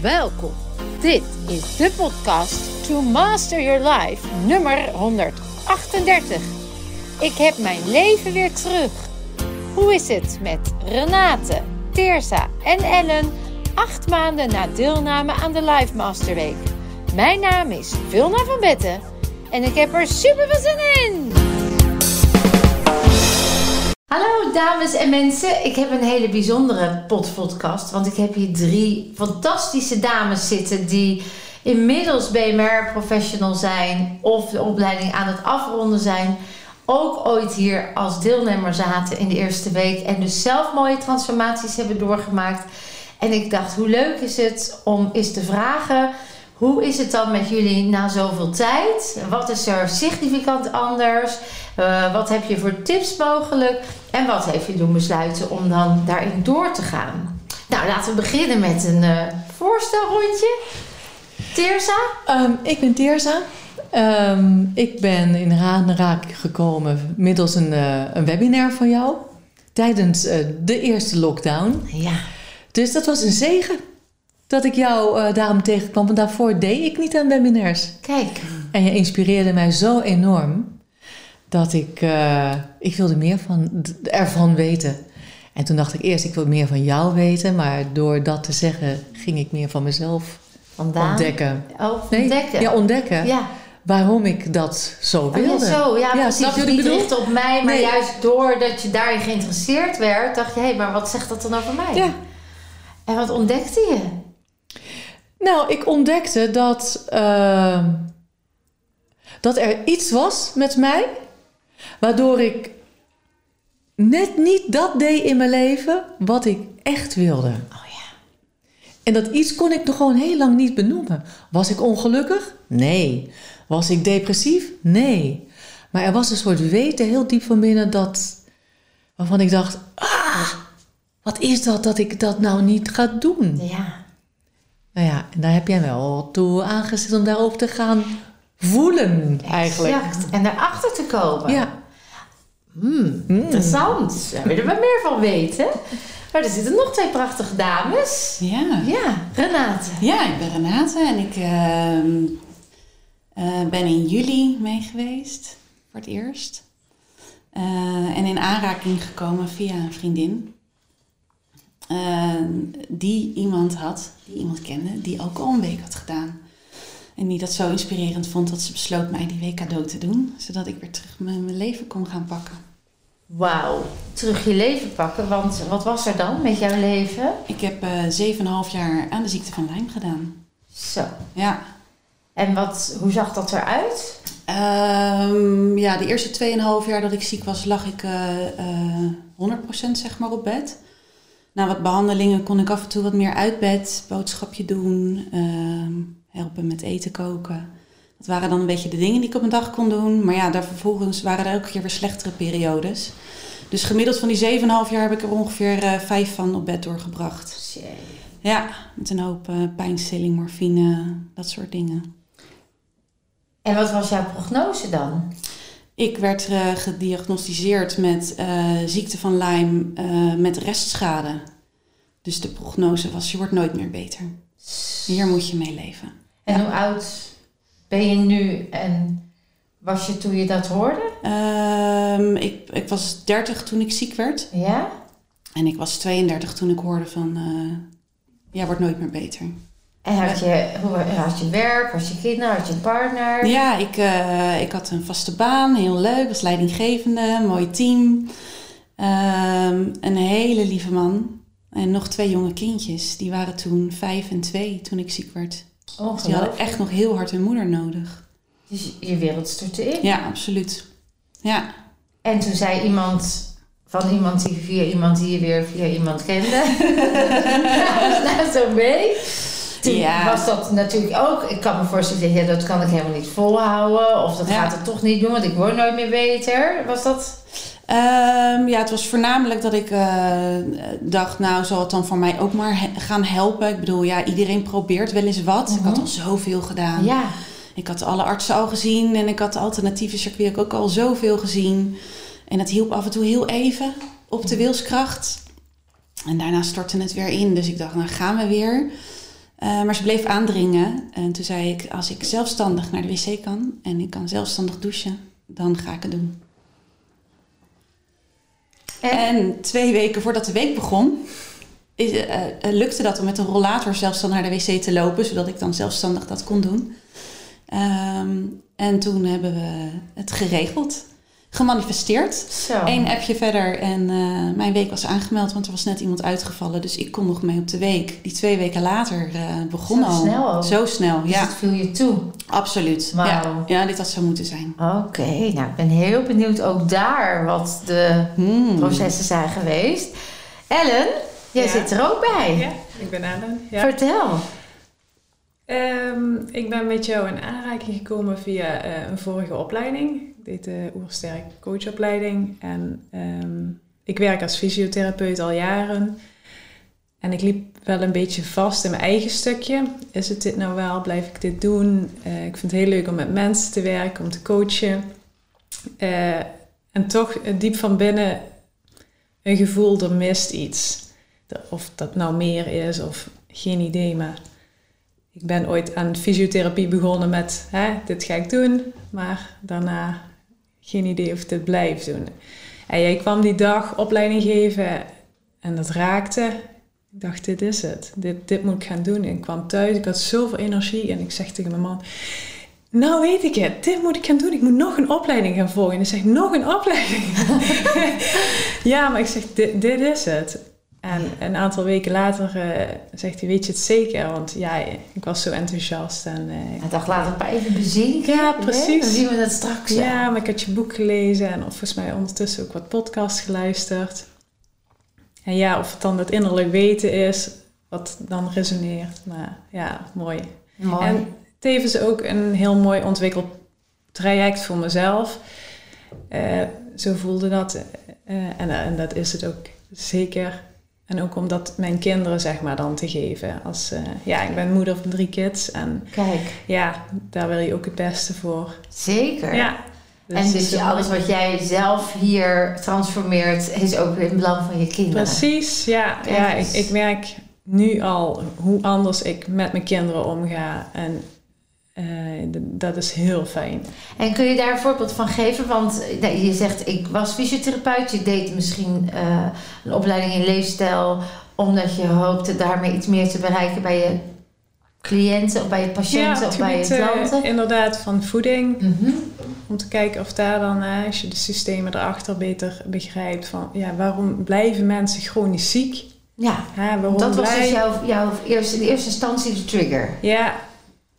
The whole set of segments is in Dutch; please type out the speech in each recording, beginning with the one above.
Welkom. Dit is de podcast To Master Your Life, nummer 138. Ik heb mijn leven weer terug. Hoe is het met Renate, Teersa en Ellen acht maanden na deelname aan de Life Master Week? Mijn naam is Vilna van Betten en ik heb er super veel zin in! Hallo dames en mensen, ik heb een hele bijzondere podcast, want ik heb hier drie fantastische dames zitten die inmiddels BMR professional zijn of de opleiding aan het afronden zijn. Ook ooit hier als deelnemer zaten in de eerste week en dus zelf mooie transformaties hebben doorgemaakt. En ik dacht, hoe leuk is het om eens te vragen hoe is het dan met jullie na zoveel tijd? Wat is er significant anders? Uh, wat heb je voor tips mogelijk? En wat heeft je doen besluiten om dan daarin door te gaan? Nou, laten we beginnen met een uh, voorstelrondje. Teersa? Um, ik ben Teersa. Um, ik ben in aanraak gekomen middels een, uh, een webinar van jou tijdens de eerste lockdown. Ja. Dus dat was een zegen dat ik jou uh, daarom tegenkwam. Want daarvoor deed ik niet aan webinars. Kijk. En je inspireerde mij zo enorm dat ik, uh, ik wilde meer van, ervan weten. En toen dacht ik eerst, ik wil meer van jou weten. Maar door dat te zeggen, ging ik meer van mezelf Vandaan? ontdekken. Oh, nee? ontdekken. Ja, ontdekken. Ja. Waarom ik dat zo wilde. Oh, ja, zo. Ja, ja precies. je niet richt op mij, maar nee. juist doordat je daarin geïnteresseerd werd, dacht je, hé, hey, maar wat zegt dat dan over mij? Ja. En wat ontdekte je? Nou, ik ontdekte dat, uh, dat er iets was met mij waardoor ik net niet dat deed in mijn leven wat ik echt wilde. Oh ja. En dat iets kon ik nog gewoon heel lang niet benoemen. Was ik ongelukkig? Nee. Was ik depressief? Nee. Maar er was een soort weten heel diep van binnen dat, waarvan ik dacht: ah, wat is dat dat ik dat nou niet ga doen? Ja. Nou ja, en daar heb jij wel toe aangezet om daarop te gaan voelen, eigenlijk. Exact. En daarachter te komen. Ja. Hmm, interessant. Daar willen we meer van weten. Maar er zitten nog twee prachtige dames. Ja. Ja, Renate. Ja, ik ben Renate en ik uh, uh, ben in juli mee geweest voor het eerst. Uh, en in aanraking gekomen via een vriendin. Uh, die iemand had, die iemand kende, die ook al een week had gedaan. En die dat zo inspirerend vond dat ze besloot mij die week cadeau te doen. Zodat ik weer terug mijn, leven kon gaan pakken. Wauw, terug je leven pakken. Want wat was er dan met jouw leven? Ik heb uh, 7,5 jaar aan de ziekte van Lyme gedaan. Zo. Ja. En wat, hoe zag dat eruit? Um, ja, de eerste 2,5 jaar dat ik ziek was, lag ik uh, uh, 100% zeg maar op bed. Na wat behandelingen kon ik af en toe wat meer uit bed, boodschapje doen, uh, helpen met eten koken. Dat waren dan een beetje de dingen die ik op een dag kon doen. Maar ja, daar vervolgens waren er elke keer weer slechtere periodes. Dus gemiddeld van die 7,5 jaar heb ik er ongeveer uh, vijf van op bed doorgebracht. Jee. Ja, met een hoop uh, pijnstilling, morfine, dat soort dingen. En wat was jouw prognose dan? Ik werd uh, gediagnosticeerd met ziekte van Lyme met restschade. Dus de prognose was, je wordt nooit meer beter. Hier moet je mee leven. En ja. hoe oud ben je nu en was je toen je dat hoorde? Um, ik, ik was 30 toen ik ziek werd. Ja? En ik was 32 toen ik hoorde van, ja, wordt nooit meer beter. En had je, hoe, had je werk, had je kinderen, had je een partner? Ja, ik, uh, ik had een vaste baan, heel leuk, was leidinggevende, mooi team. Um, een hele lieve man en nog twee jonge kindjes. Die waren toen vijf en twee toen ik ziek werd. Dus die hadden echt nog heel hard hun moeder nodig. Dus je wereld stortte in? Ja, absoluut. Ja. En toen zei iemand van iemand die via iemand die je weer via iemand kende. nou, zo mee. Toen ja. was dat natuurlijk ook, ik kan me voorstellen, ja, dat kan ik helemaal niet volhouden. Of dat ja. gaat het toch niet doen, want ik word nooit meer beter. Was dat? Um, ja, het was voornamelijk dat ik uh, dacht, nou zal het dan voor mij ook maar he gaan helpen. Ik bedoel, ja, iedereen probeert wel eens wat. Uh -huh. Ik had al zoveel gedaan. Ja. Ik had alle artsen al gezien en ik had de alternatieve circuit ook al zoveel gezien. En dat hielp af en toe heel even op de wilskracht. En daarna stortte het weer in. Dus ik dacht, nou gaan we weer. Eh, maar ze bleef aandringen. En toen zei ik, als ik zelfstandig naar de wc kan en ik kan zelfstandig douchen, dan ga ik het doen. En? Twee weken voordat de week begon, is, eh, eh, lukte dat om met een rollator zelfstandig naar de wc te lopen, zodat ik dan zelfstandig dat kon doen. Ehm, en toen hebben we het geregeld, gemanifesteerd. Zo. Eén appje verder en eh, mijn week was aangemeld, want er was net iemand uitgevallen. Dus ik kon nog mee op de week. Die twee weken later eh begon Zo al. snel ook. Zo snel, Dus ja. het viel je toe. Absoluut. Wauw. Ja. ja, dit had zo moeten zijn. Oké, nou ik ben heel benieuwd ook daar wat de Hmm. processen zijn geweest. Ellen, jij Ja. zit er ook bij. Ja, ik ben Ellen. Ja. Vertel. Ehm, ik ben met jou in aanraking gekomen via eh, een vorige opleiding. Ik deed de Oersterk coachopleiding. En ehm, ik werk als fysiotherapeut al jaren. En ik liep wel een beetje vast in mijn eigen stukje. Is het dit nou wel? Blijf ik dit doen? Eh, ik vind het heel leuk om met mensen te werken, om te coachen. Eh, en toch diep van binnen een gevoel, er mist iets. Of dat nou meer is of geen idee, maar ik ben ooit aan fysiotherapie begonnen met, hè, dit ga ik doen, maar daarna geen idee of dit blijf doen. En jij kwam die dag opleiding geven en dat raakte. Ik dacht, dit is het. Dit, dit moet ik gaan doen. En ik kwam thuis, ik had zoveel energie en ik zeg tegen mijn man... Nou weet ik het, dit moet ik gaan doen. Ik moet nog een opleiding gaan volgen. En hij zegt, nog een opleiding? ja, maar ik zeg, dit, dit is het. En een aantal weken later eh, zegt hij, weet je het zeker? Want ja, ik was zo enthousiast. En, eh, Een dag later maar even bezinken. Ja, precies. Dan zien we dat straks. ja, maar ik had je boek gelezen en volgens mij ondertussen ook wat podcasts geluisterd. En ja, of het dan dat innerlijk weten is, wat dan resoneert. Maar ja, mooi. Mooi. En tevens ook een heel mooi ontwikkeltraject voor mezelf. Eh, zo voelde dat. en, en dat is het ook zeker. En ook om dat mijn kinderen zeg maar dan te geven. Als, eh, ja, ik ben moeder van drie kids. En Kijk, ja, daar wil je ook het beste voor. zeker. Ja. en dus zo- alles wat jij zelf hier transformeert, is ook in het belang van je kinderen. Precies, ja. Kijk ja ik, ik merk nu al hoe anders ik met mijn kinderen omga. En eh, dat is heel fijn. En kun je daar een voorbeeld van geven? Want nou, je zegt, ik was fysiotherapeut. Je deed misschien eh, een opleiding in leefstijl... omdat je hoopte daarmee iets meer te bereiken bij je cliënten... of bij je patiënten het of bij je eh, klanten. inderdaad van voeding. Mhm. Om te kijken of daar dan, als je de systemen erachter beter begrijpt, van ja, waarom blijven mensen chronisch ziek? Ja, Ja, waarom dat was dus jouw, jouw eerste, in eerste instantie de trigger. Ja,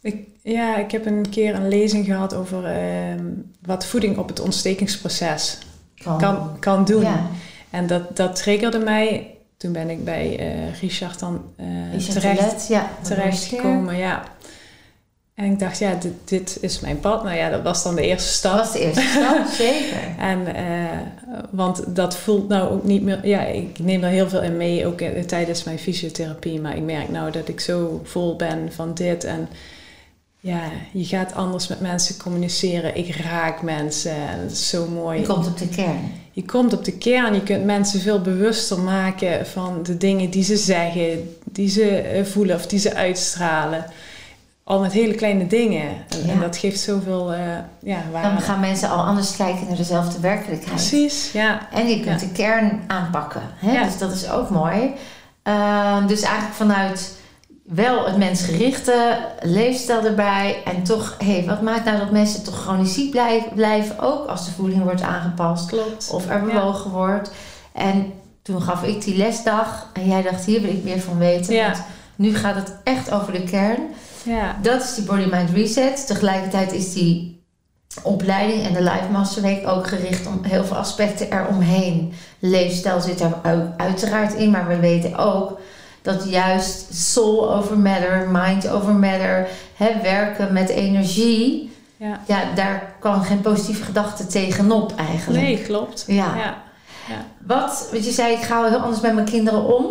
ik, ja, ik heb een keer een lezing gehad over ehm, wat voeding op het ontstekingsproces kan, kan doen. Ja, En dat, dat triggerde mij. Toen ben ik bij eh, Richard dan eh, terecht, ja, terecht gekomen. Ja. En ik dacht, ja, dit, dit is mijn pad. Nou ja, dat was dan de eerste Dat stap. was de eerste stap, zeker. En, eh, want dat voelt nou ook niet meer... Ja, ik neem er heel veel in mee, ook tijdens mijn fysiotherapie. Maar ik merk nou dat ik zo vol ben van dit. En ja, je gaat anders met mensen communiceren. Ik raak mensen. En dat is zo mooi. Je komt op de kern. Je komt op de kern. Je kunt mensen veel bewuster maken van de dingen die ze zeggen, die ze eh, voelen of die ze uitstralen. Al met hele kleine dingen. En, Ja. en dat geeft zoveel eh ja, Dan waarde. gaan mensen al anders kijken naar dezelfde werkelijkheid. Precies, ja. En je kunt Ja. de kern aanpakken. Hè? Ja. Dus dat is ook mooi. Ehm, dus eigenlijk vanuit wel het mensgerichte leefstijl erbij. En toch, hé, hey, wat maakt nou dat mensen toch chronisch ziek blijven, blijven? Ook als de voeding wordt aangepast. Klopt. Of er bewogen wordt. En toen gaf ik die lesdag. En jij dacht, hier wil ik meer van weten. Ja. Want nu gaat het echt over de kern. Ja, Dat is die Body Mind Reset. Tegelijkertijd is die opleiding en de Life Master Week ook gericht om heel veel aspecten eromheen. Leefstijl zit ook uiteraard in, maar we weten ook dat juist soul over matter, mind over matter, hè, werken met energie, ja. ja, daar kan geen positieve gedachte tegenop eigenlijk. Nee, klopt. Ja. Ja. Wat, want je zei, ik ga heel anders met mijn kinderen om.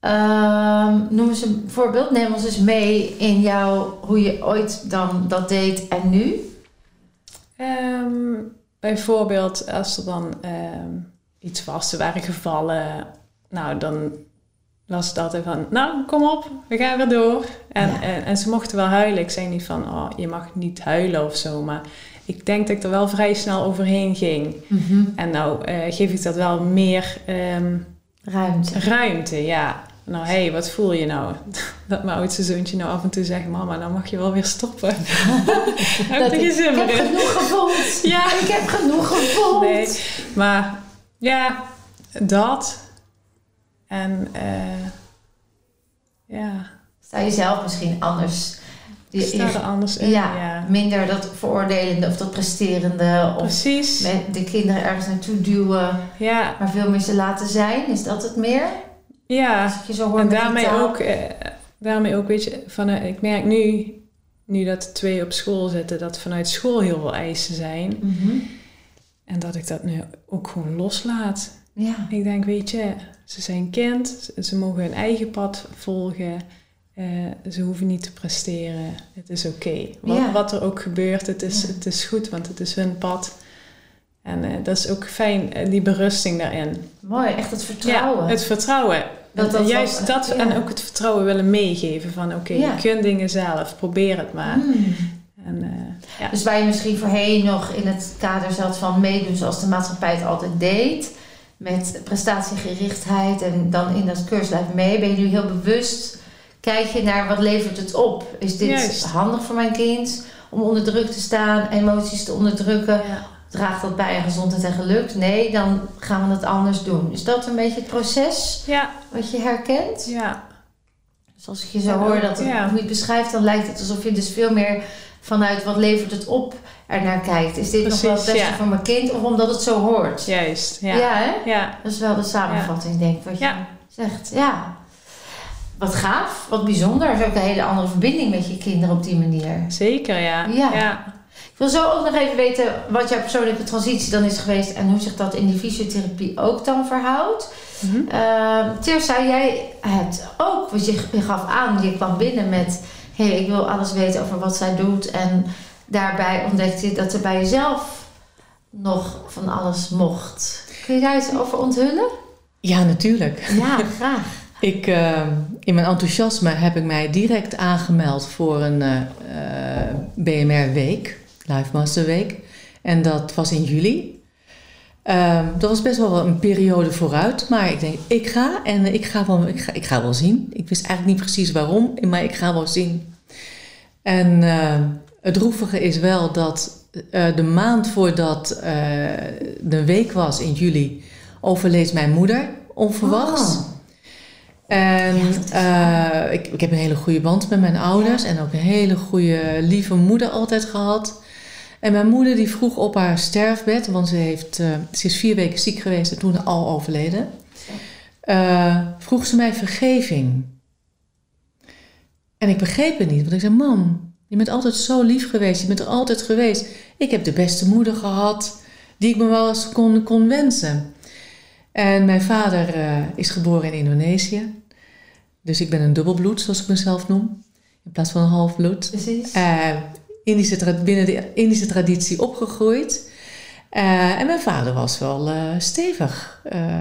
Ehm, noem eens een voorbeeld. Neem ons eens mee in jouw, hoe je ooit dan dat deed en nu. Ehm, bijvoorbeeld als er dan ehm, iets was, ze waren gevallen. Nou, dan las het altijd van, nou, kom op, we gaan weer door. En, Ja. en, en ze mochten wel huilen. Ik zei niet van, oh, je mag niet huilen of zo. Maar ik denk dat ik er wel vrij snel overheen ging. Mhm. En nou eh, geef ik dat wel meer ehm, Ruimte. ruimte, ja. Nou, hé, hey, wat voel je nou? Dat mijn oudste zoontje nou af en toe zegt... Mama, dan mag je wel weer stoppen. Heb Dat ik ik, heb in. genoeg gevoeld. Ja. Ik heb genoeg gevoeld. Nee, maar ja, dat. En eh, ja, Sta je zelf misschien anders. Je- sta er anders in. ja, Ja, minder dat veroordelende of dat presterende. Of precies. met de kinderen ergens naartoe duwen. Ja, Maar veel meer ze laten zijn. Is dat het meer? ja. Je zo En die daarmee ook, eh, daarmee ook, weet je, van, eh, ik merk nu, nu dat de twee op school zitten, dat vanuit school heel veel eisen zijn. Mhm. En dat ik dat nu ook gewoon loslaat. Ja. Ik denk, weet je, ze zijn kind, ze- mogen hun eigen pad volgen. eh, ze hoeven niet te presteren. Het is oké. Wat, Ja. wat er ook gebeurt, het is, Ja. het is goed, want het is hun pad. En eh, dat is ook fijn, eh, die berusting daarin. Mooi, echt het vertrouwen. Ja, het vertrouwen. Dat juist dat en ook het vertrouwen willen meegeven van oké, je kunt dingen zelf, probeer het maar. Hmm. En. Dus waar je misschien voorheen nog in het kader zat van meedoen zoals de maatschappij het altijd deed. Met prestatiegerichtheid en dan in dat keurslijf mee. Ben je nu heel bewust. Kijk je naar wat levert het op? Is dit Juist. handig voor mijn kind? Om onder druk te staan, emoties te onderdrukken. Ja. Draagt dat bij aan gezondheid en geluk? Nee, dan gaan we het anders doen. Is dat een beetje het proces ja, wat je herkent? ja, Dus als ik je zo hoor, dat hoe je het beschrijft, dan lijkt het alsof je dus veel meer vanuit wat levert het op ernaar kijkt. Is dit nog wel het beste ja. voor mijn kind of omdat het zo hoort? juist. Ja, Ja, hè? ja. Dat is wel de samenvatting, denk ik, wat je zegt. Ja. Wat gaaf, wat bijzonder. Er is ook een hele andere verbinding met je kinderen op die manier. zeker ja. Ja. Ik wil zo ook nog even weten wat jouw persoonlijke transitie dan is geweest en hoe zich dat in die fysiotherapie ook dan verhoudt. Uh, Tirsa, jij hebt ook, want je, je gaf aan, je kwam binnen met: hé, hey, ik wil alles weten over wat zij doet. En daarbij ontdekte je dat er bij jezelf nog van alles mocht. Kun je daar iets over onthullen? Ja, natuurlijk. Ja, graag. Ik, eh, in mijn enthousiasme heb ik mij direct aangemeld voor een eh, eh, BMR Week, Live Master Week. En dat was in juli. Ehm, dat was best wel een periode vooruit, maar ik denk, ik ga en ik ga wel, ik ga, ik ga wel zien. Ik wist eigenlijk niet precies waarom, maar ik ga wel zien. En eh, het droevige is wel dat eh, de maand voordat eh, de week was in juli, overleed mijn moeder onverwachts. Oh. En Ja, eh, ik, ik heb een hele goede band met mijn ouders en ook een hele goede, lieve moeder altijd gehad. En mijn moeder die vroeg op haar sterfbed, want ze, heeft, eh, ze is vier weken ziek geweest en toen al overleden, eh, vroeg ze mij vergeving. En ik begreep het niet, want ik zei, mam, je bent altijd zo lief geweest, je bent er altijd geweest. Ik heb de beste moeder gehad die ik me wel eens kon, kon wensen. En mijn vader eh, is geboren in Indonesië. Dus ik ben een dubbelbloed, zoals ik mezelf noem. In plaats van een halfbloed. Precies. Indische binnen de Indische traditie opgegroeid. Eh, en mijn vader was wel eh, stevig. Eh,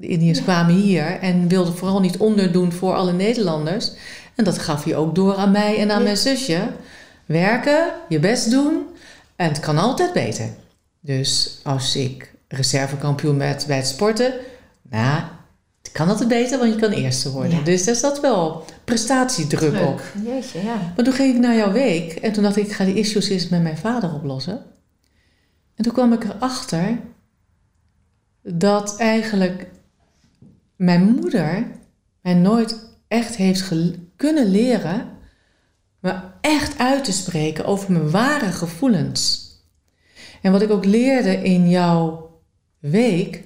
de Indiërs Ja. kwamen hier en wilden vooral niet onderdoen voor alle Nederlanders. En dat gaf hij ook door aan mij en aan Ja. mijn zusje. Werken, je best doen en het kan altijd beter. Dus als ik reservekampioen werd bij het sporten, nou, kan altijd beter, want je kan eerste worden. Ja. Dus daar zat wel prestatiedruk op. Druk. Jeetje, ja. Maar toen ging ik naar jouw week en toen dacht ik, ik ga die issues eens met mijn vader oplossen. En toen kwam ik erachter dat eigenlijk mijn moeder mij nooit echt heeft kunnen leren me echt uit te spreken over mijn ware gevoelens. En wat ik ook leerde in jouw week,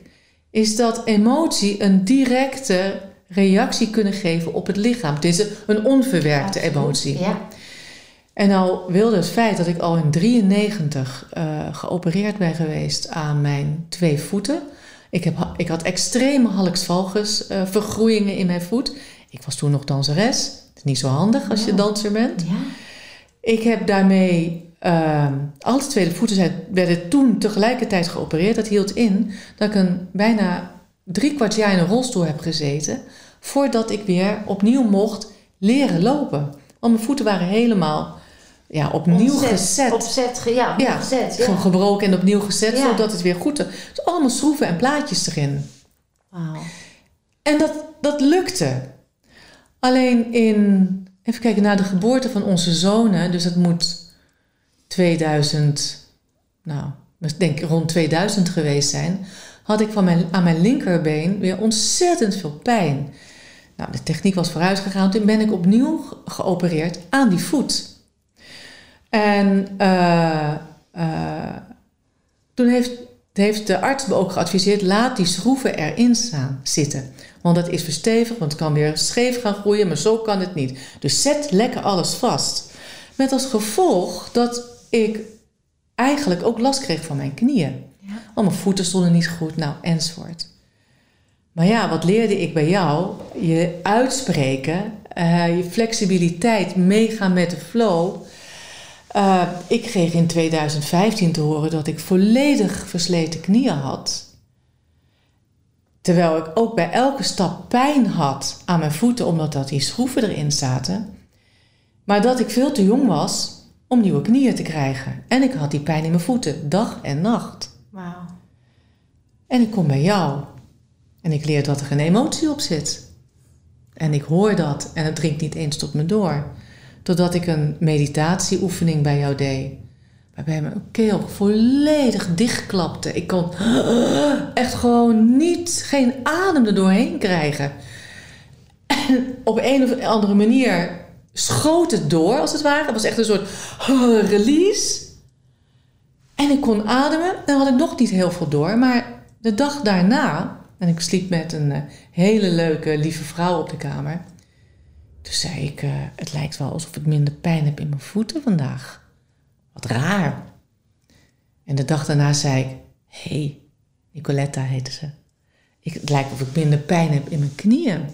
is dat emotie een directe reactie kunnen geven op het lichaam. Het is een onverwerkte emotie. Ja. En nou wilde het feit dat ik al in 93 eh, geopereerd ben geweest aan mijn twee voeten. Ik, heb, ik had extreme hallux valgus eh, vergroeien in mijn voet. Ik was toen nog danseres. Het is niet zo handig als je danser bent. ja. Ik heb daarmee, ehm alle tweede voeten zijn, werden toen tegelijkertijd geopereerd. Dat hield in dat ik een bijna drie kwart jaar in een rolstoel heb gezeten. voordat ik weer opnieuw mocht leren lopen. Want mijn voeten waren helemaal ja, opnieuw gezet. Opzet, ja, Ja. Gewoon Ja. gebroken en opnieuw gezet, Ja. zodat het weer goed is. Dus allemaal schroeven en plaatjes erin. Wauw. En dat, dat lukte. Alleen in, even kijken, na de geboorte van onze zonen, dus dat moet 2000, nou, denk rond 2000 geweest zijn, had ik van mijn, aan mijn linkerbeen weer ontzettend veel pijn. Nou, de techniek was vooruit gegaan, toen ben ik opnieuw ge- geopereerd aan die voet. En eh, eh, toen heeft, heeft de arts me ook geadviseerd: laat die schroeven erin staan, zitten. Want dat is verstevigd, want het kan weer scheef gaan groeien, maar zo kan het niet. Dus zet lekker alles vast. Met als gevolg dat ik eigenlijk ook last kreeg van mijn knieën. Ja. Want mijn voeten stonden niet goed, nou, enzovoort. Maar ja, wat leerde ik bij jou? Je uitspreken, eh, je flexibiliteit, meegaan met de flow. Eh, ik kreeg in 2015 te horen dat ik volledig versleten knieën had. Terwijl ik ook bij elke stap pijn had aan mijn voeten, omdat dat die schroeven erin zaten. Maar dat ik veel te jong was om nieuwe knieën te krijgen. En ik had die pijn in mijn voeten, dag en nacht. Wauw. En ik kom bij jou. En ik leer dat er geen emotie op zit. En ik hoor dat en het dringt niet eens tot me door. Totdat ik een meditatieoefening bij jou deed. Waarbij mijn keel volledig dichtklapte. Ik kon echt gewoon niet, geen adem er doorheen krijgen. En op een of andere manier schoot het door, als het ware. Het was echt een soort release. En ik kon ademen. Dan had ik nog niet heel veel door. Maar de dag daarna, en ik sliep met een eh, hele leuke, lieve vrouw op de kamer. Toen zei ik, eh, het lijkt wel alsof ik minder pijn heb in mijn voeten vandaag. Wat raar. En de dag daarna zei ik, hé, hey, Nicoletta heette ze. Ik, het lijkt of ik minder pijn heb in mijn knieën.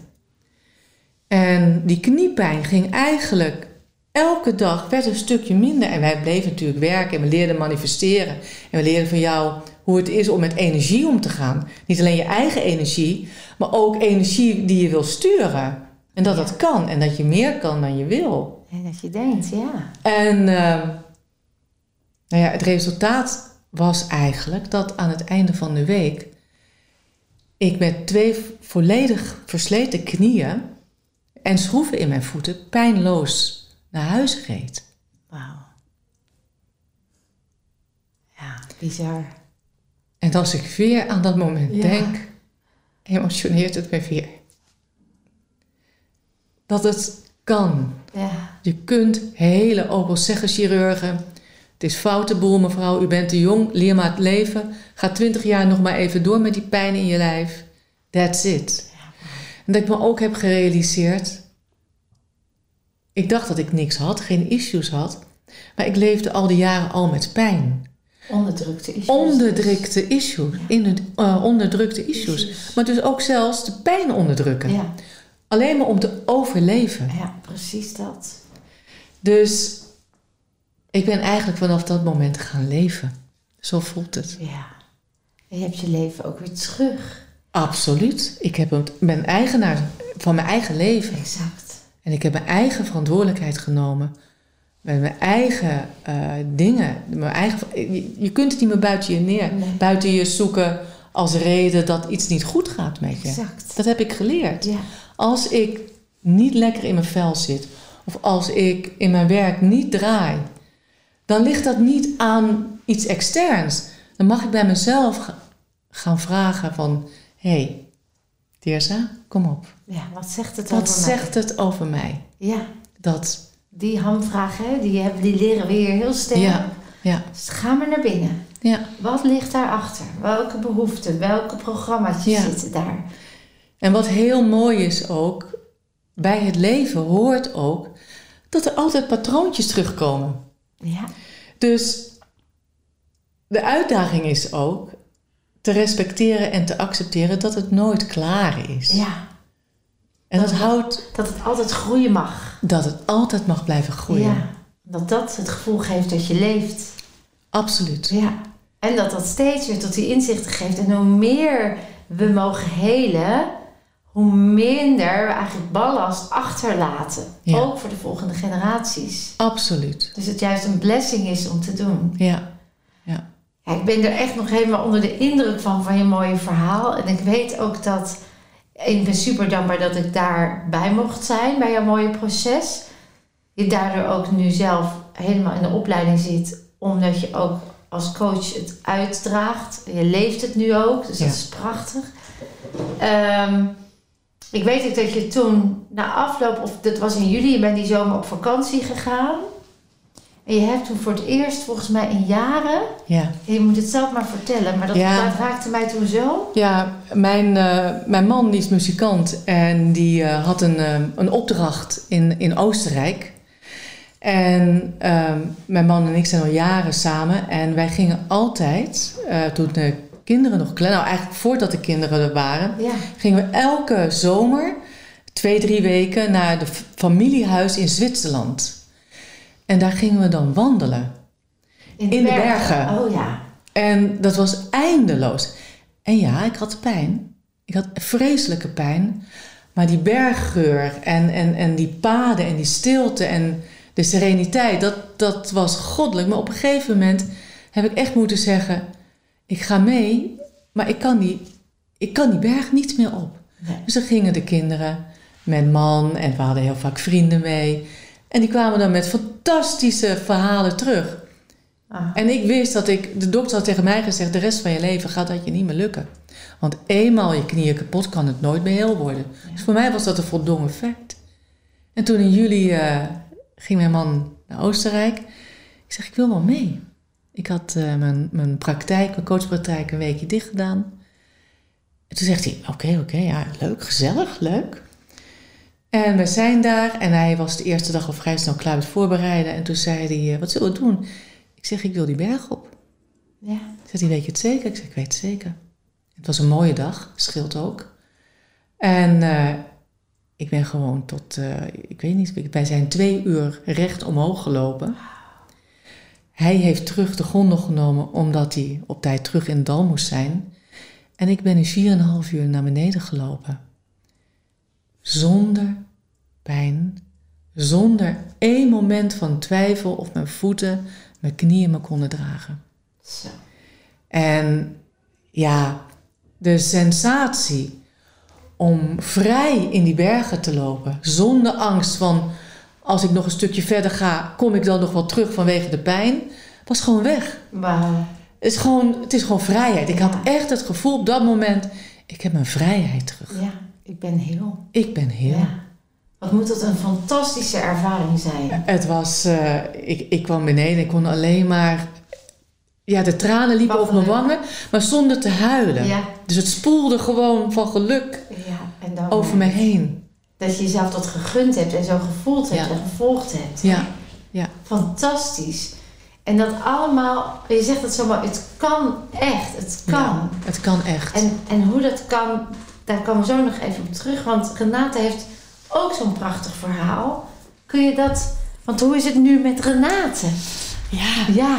En die kniepijn ging eigenlijk elke dag werd een stukje minder. En wij bleven natuurlijk werken en we leerden manifesteren. En we leerden van jou hoe het is om met energie om te gaan. Niet alleen je eigen energie, maar ook energie die je wil sturen. En dat dat kan en dat je meer kan dan je wil. En dat je denkt, ja. En ehm, nou ja, het resultaat was eigenlijk dat aan het einde van de week ik met twee volledig versleten knieën en schroeven in mijn voeten pijnloos naar huis reed. Wauw. Ja, bizar. En als ik weer aan dat moment Ja. denk, emotioneert het me weer. Dat het kan. Ja. Je kunt hele, ook al zeggen chirurgen, het is foute boel mevrouw, u bent te jong, leer maar het leven. Ga twintig jaar nog maar even door met die pijn in je lijf. That's it. En dat ik me ook heb gerealiseerd, ik dacht dat ik niks had, geen issues had, maar ik leefde al die jaren al met pijn. Onderdrukte issues. Onderdrukte issues, in het, eh, onderdrukte issues. Issues. Maar dus ook zelfs de pijn onderdrukken. Ja. Alleen maar om te overleven. ja, precies dat. Dus ik ben eigenlijk vanaf dat moment gaan leven. Zo voelt het. Ja. En je hebt je leven ook weer terug. Absoluut. Ik heb ben eigenaar van mijn eigen leven. Exact. En ik heb mijn eigen verantwoordelijkheid genomen. Met mijn eigen eh, dingen. Mijn eigen, je, je kunt het niet meer buiten je neer. Nee. Buiten je zoeken als reden dat iets niet goed gaat met je. Exact. Dat heb ik geleerd. Ja. Als ik niet lekker in mijn vel zit, of als ik in mijn werk niet draai, dan ligt dat niet aan iets externs. Dan mag ik bij mezelf ga- gaan vragen van, hé, hey, Tirza, kom op. Ja, wat zegt het Wat over zegt het over mij? mij? Ja, Dat, die hamvraag, hè, die, hebben, die leren we hier heel sterk. Ja. ja, Dus ga maar naar binnen. ja. Wat ligt daarachter? Welke behoeften, welke programma's Ja. zitten daar? En wat heel mooi is ook, bij het leven hoort ook dat er altijd patroontjes terugkomen. Ja, Dus de uitdaging is ook te respecteren en te accepteren dat het nooit klaar is. ja. En dat houdt Dat het altijd groeien mag. dat het altijd mag blijven groeien. Ja. Dat dat het gevoel geeft dat je leeft. Absoluut. Ja. En dat dat steeds weer tot die inzichten geeft. En hoe meer we mogen helen, hoe minder we eigenlijk ballast achterlaten. Ja. Ook voor de volgende generaties. Absoluut. Dus het juist een blessing is om te doen. Ja. Ja, ik ben er echt nog helemaal onder de indruk van, van je mooie verhaal. En ik weet ook dat... Ik ben super dankbaar dat ik daarbij mocht zijn, bij jouw mooie proces. Je daardoor ook nu zelf helemaal in de opleiding zit. Omdat je ook als coach het uitdraagt. Je leeft het nu ook, dus Ja. dat is prachtig. Ehm, ik weet ook dat je toen na afloop, of dat was in juli, je bent die zomer op vakantie gegaan. En je hebt toen voor het eerst, volgens mij in jaren, Ja. je moet het zelf maar vertellen, maar dat, Ja. dat raakte mij toen zo. Ja, mijn, eh, mijn man die is muzikant en die eh, had een, eh, een opdracht in, in Oostenrijk. En ehm, mijn man en ik zijn al jaren samen en wij gingen altijd, toen de kinderen nog klein, nou eigenlijk voordat de kinderen er waren, Ja, gingen we elke zomer twee, drie weken naar de familiehuis in Zwitserland. En daar gingen we dan wandelen. In de bergen. Oh ja. En dat was eindeloos. En ja, ik had pijn. Ik had vreselijke pijn. Maar die berggeur en, en, en die paden en die stilte en de sereniteit, dat, dat was goddelijk. Maar op een gegeven moment heb ik echt moeten zeggen: ik ga mee, maar ik kan die, ik kan die berg niet meer op. Nee. Dus dan gingen de kinderen met man en we hadden heel vaak vrienden mee. En die kwamen dan met fantastische verhalen terug. Ah. En ik wist dat ik, de dokter had tegen mij gezegd: de rest van je leven gaat dat je niet meer lukken. Want eenmaal je knieën kapot kan het nooit meer heel worden. Dus voor mij was dat een voldongen feit. En toen in juli eh, ging mijn man naar Oostenrijk. Ik zeg: ik wil wel mee. Ik had eh, mijn, mijn praktijk, mijn coachpraktijk, een weekje dicht gedaan. En toen zegt hij: oké, oké, ja, leuk, gezellig, leuk. En we zijn daar en hij was de eerste dag al vrij snel klaar met voorbereiden. En toen zei hij: eh, wat zullen we doen? Ik zeg, ik wil die berg op. Ja. Zegt hij, weet je het zeker? Ik zeg, ik weet het zeker. Het was een mooie dag, scheelt ook. En eh, ik ben gewoon tot, eh, ik weet niet, wij zijn twee uur recht omhoog gelopen. Hij heeft terug de gondel genomen omdat hij op tijd terug in het dal moest zijn. En ik ben in 4,5 uur naar beneden gelopen. Zonder pijn, zonder één moment van twijfel of mijn voeten mijn knieën me konden dragen. Zo. En ja, de sensatie om vrij in die bergen te lopen, zonder angst van als ik nog een stukje verder ga, kom ik dan nog wel terug vanwege de pijn, was gewoon weg. Wauw. Het is gewoon, het is gewoon vrijheid. Ik had echt het gevoel op dat moment, ik heb mijn vrijheid terug. Ja, ik ben heel. Ik ben heel. Ja. Wat moet dat een fantastische ervaring zijn. Het was, eh, ik, ik kwam beneden, ik kon alleen maar, ja, de tranen liepen over mijn wangen, maar zonder te huilen. Ja, Dus het spoelde gewoon van geluk ja. En dan over me heen. dat je jezelf dat gegund hebt en zo gevoeld hebt Ja. en gevolgd hebt. Ja, ja. Fantastisch. En dat allemaal, je zegt het zo mooi, het kan echt, het kan. Ja, het kan echt. En, en hoe dat kan, daar komen we zo nog even op terug. Want Renate heeft ook zo'n prachtig verhaal. Kun je dat, want hoe is het nu met Renate? Ja, Ja,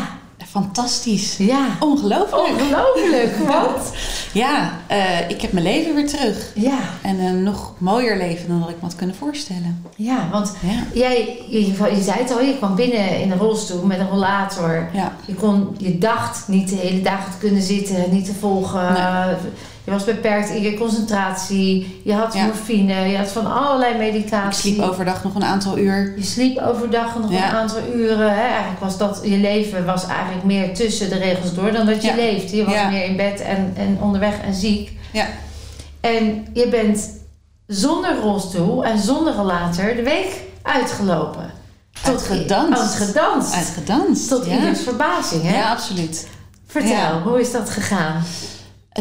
fantastisch. ja. Ongelooflijk. Ongelooflijk, want... Ja, eh, ik heb mijn leven weer terug. Ja, En een nog mooier leven dan dat ik me had kunnen voorstellen. ja, want Ja, jij, je, je zei het al, je kwam binnen in een rolstoel met een rollator. ja. Je, kon, je dacht niet de hele dagen te kunnen zitten, niet te volgen. Nee. Je was beperkt in je concentratie. Je had Ja. morfine, je had van allerlei medicatie. sliep overdag nog een aantal uur. Je sliep overdag nog Ja. een aantal uren. Hè? Eigenlijk was dat, je leven was eigenlijk meer tussen de regels door dan dat je leefde. Je was meer in bed en, en onderweg en ziek. Ja. En je bent zonder rolstoel en zonder rollator de week uitgelopen. Uitgedanst. Uitgedanst. Uitgedanst. Tot ja. ieders verbazing, hè? Ja, absoluut. Vertel, Ja. hoe is dat gegaan?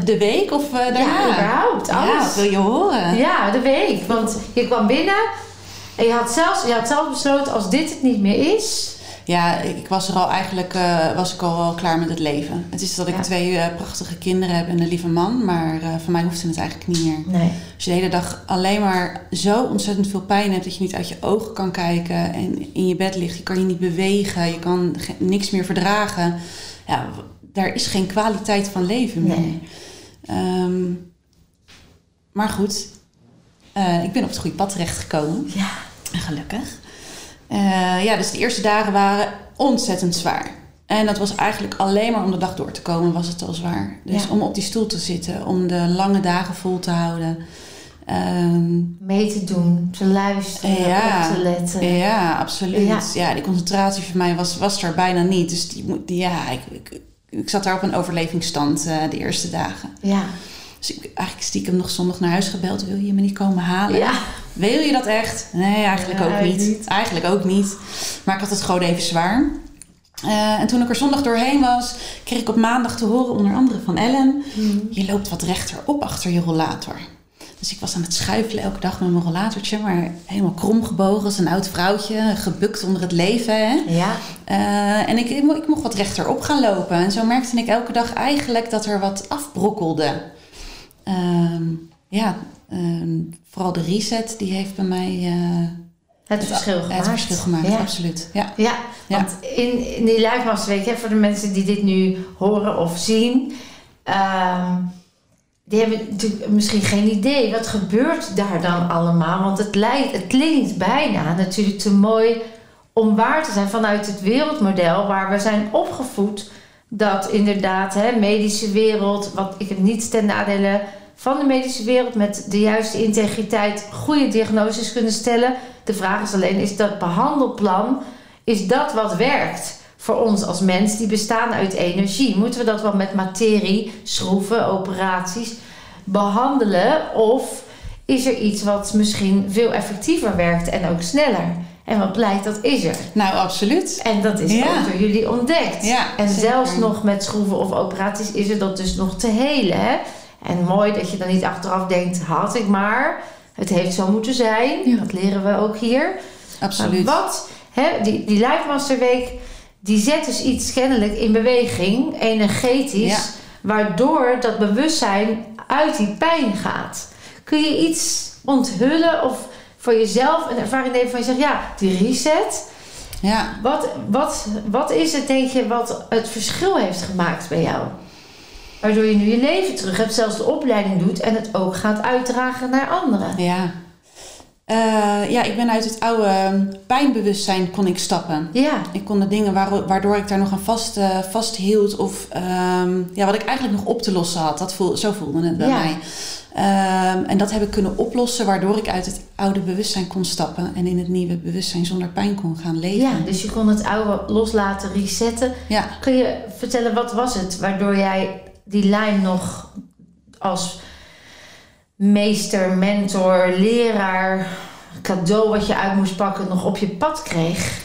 De week of uh, daarna? Ja, überhaupt, alles. wil je horen? Ja, de week. Want je kwam binnen en je had zelfs, je had zelf besloten, als dit het niet meer is... Ja, ik was er al eigenlijk eh, was ik al wel klaar met het leven. Het is dat ik Ja. twee eh, prachtige kinderen heb en een lieve man, maar voor mij hoefde het eigenlijk niet meer. Nee. Als je de hele dag alleen maar zo ontzettend veel pijn hebt dat je niet uit je ogen kan kijken en in je bed ligt, je kan je niet bewegen, je kan niks meer verdragen. Ja, daar is geen kwaliteit van leven meer. Nee. Ehm, maar goed, Eh, ik ben op het goede pad terechtgekomen. Ja. Gelukkig. Eh, ja, dus de eerste dagen waren ontzettend zwaar. En dat was eigenlijk alleen maar om de dag door te komen was het al zwaar. Dus Ja. om op die stoel te zitten, om de lange dagen vol te houden. Ehm, Mee te doen, te luisteren, Ja. op te letten. ja, absoluut. Ja. Ja. die concentratie voor mij was, was er bijna niet. Dus die, die, ja, ik, ik, ik zat daar op een overlevingsstand eh, de eerste dagen. Ja. Dus ik eigenlijk stiekem nog zondag naar huis gebeld. Wil je me niet komen halen? Ja. Wil je dat echt? Nee, eigenlijk ook niet. niet. Eigenlijk ook niet. Maar ik had het gewoon even zwaar. Eh, en toen ik er zondag doorheen was, kreeg ik op maandag te horen, onder andere van Ellen: Je loopt wat rechterop achter je rollator. Dus ik was aan het schuifelen elke dag met mijn rollatortje, maar helemaal krom gebogen als een oud vrouwtje, gebukt onder het leven. Hè? Ja. Eh, en ik, ik, mo- ik mocht wat rechterop gaan lopen. En zo merkte ik elke dag eigenlijk dat er wat afbrokkelde. Ehm, ja, ehm, vooral de reset, die heeft bij mij eh, Het verschil gemaakt. het verschil gemaakt. Ja. Absoluut. Ja. Ja, Ja. want in, in die hè, voor de mensen die dit nu horen of zien, ehm, die hebben natuurlijk misschien geen idee wat gebeurt daar dan allemaal. Want het, lijkt, het klinkt bijna natuurlijk te mooi om waar te zijn vanuit het wereldmodel waar we zijn opgevoed. Dat inderdaad, hè, medische wereld, wat ik heb niet ten nadele van de medische wereld met de juiste integriteit goede diagnoses kunnen stellen. De vraag is alleen, is dat behandelplan, is dat wat werkt voor ons als mens? Die bestaan uit energie. Moeten we dat wel met materie, schroeven, operaties behandelen? Of is er iets wat misschien veel effectiever werkt en ook sneller? En wat blijkt, dat is er. Nou, absoluut. En dat is Ja. ook door jullie ontdekt. Ja, en zeker. zelfs nog met schroeven of operaties is er dat dus nog te helen. Hè? En mooi dat je dan niet achteraf denkt, had ik maar. Het heeft zo moeten zijn. Ja. Dat leren we ook hier. Absoluut. Maar wat, hè, die, die Master Week, die zet dus iets kennelijk in beweging, energetisch, Ja. waardoor dat bewustzijn uit die pijn gaat. Kun je iets onthullen of voor jezelf een ervaring nemen van je zegt, ja, die reset. Ja. Wat, wat, wat is het, denk je, wat het verschil heeft gemaakt bij jou? Waardoor je nu je leven terug hebt, zelfs de opleiding doet en het ook gaat uitdragen naar anderen. Ja. Eh, ja, ik ben uit het oude pijnbewustzijn kon ik stappen. Ja, Ik kon de dingen waar- waardoor ik daar nog aan vast, eh, vasthield of ehm, ja, wat ik eigenlijk nog op te lossen had. Dat voel, zo voelde het bij Ja. mij. Ehm, en dat heb ik kunnen oplossen waardoor ik uit het oude bewustzijn kon stappen en in het nieuwe bewustzijn zonder pijn kon gaan leven. ja, dus je kon het oude loslaten, resetten. Ja. Kun je vertellen, wat was het waardoor jij die lijn nog als meester, mentor, leraar, cadeau wat je uit moest pakken, nog op je pad kreeg?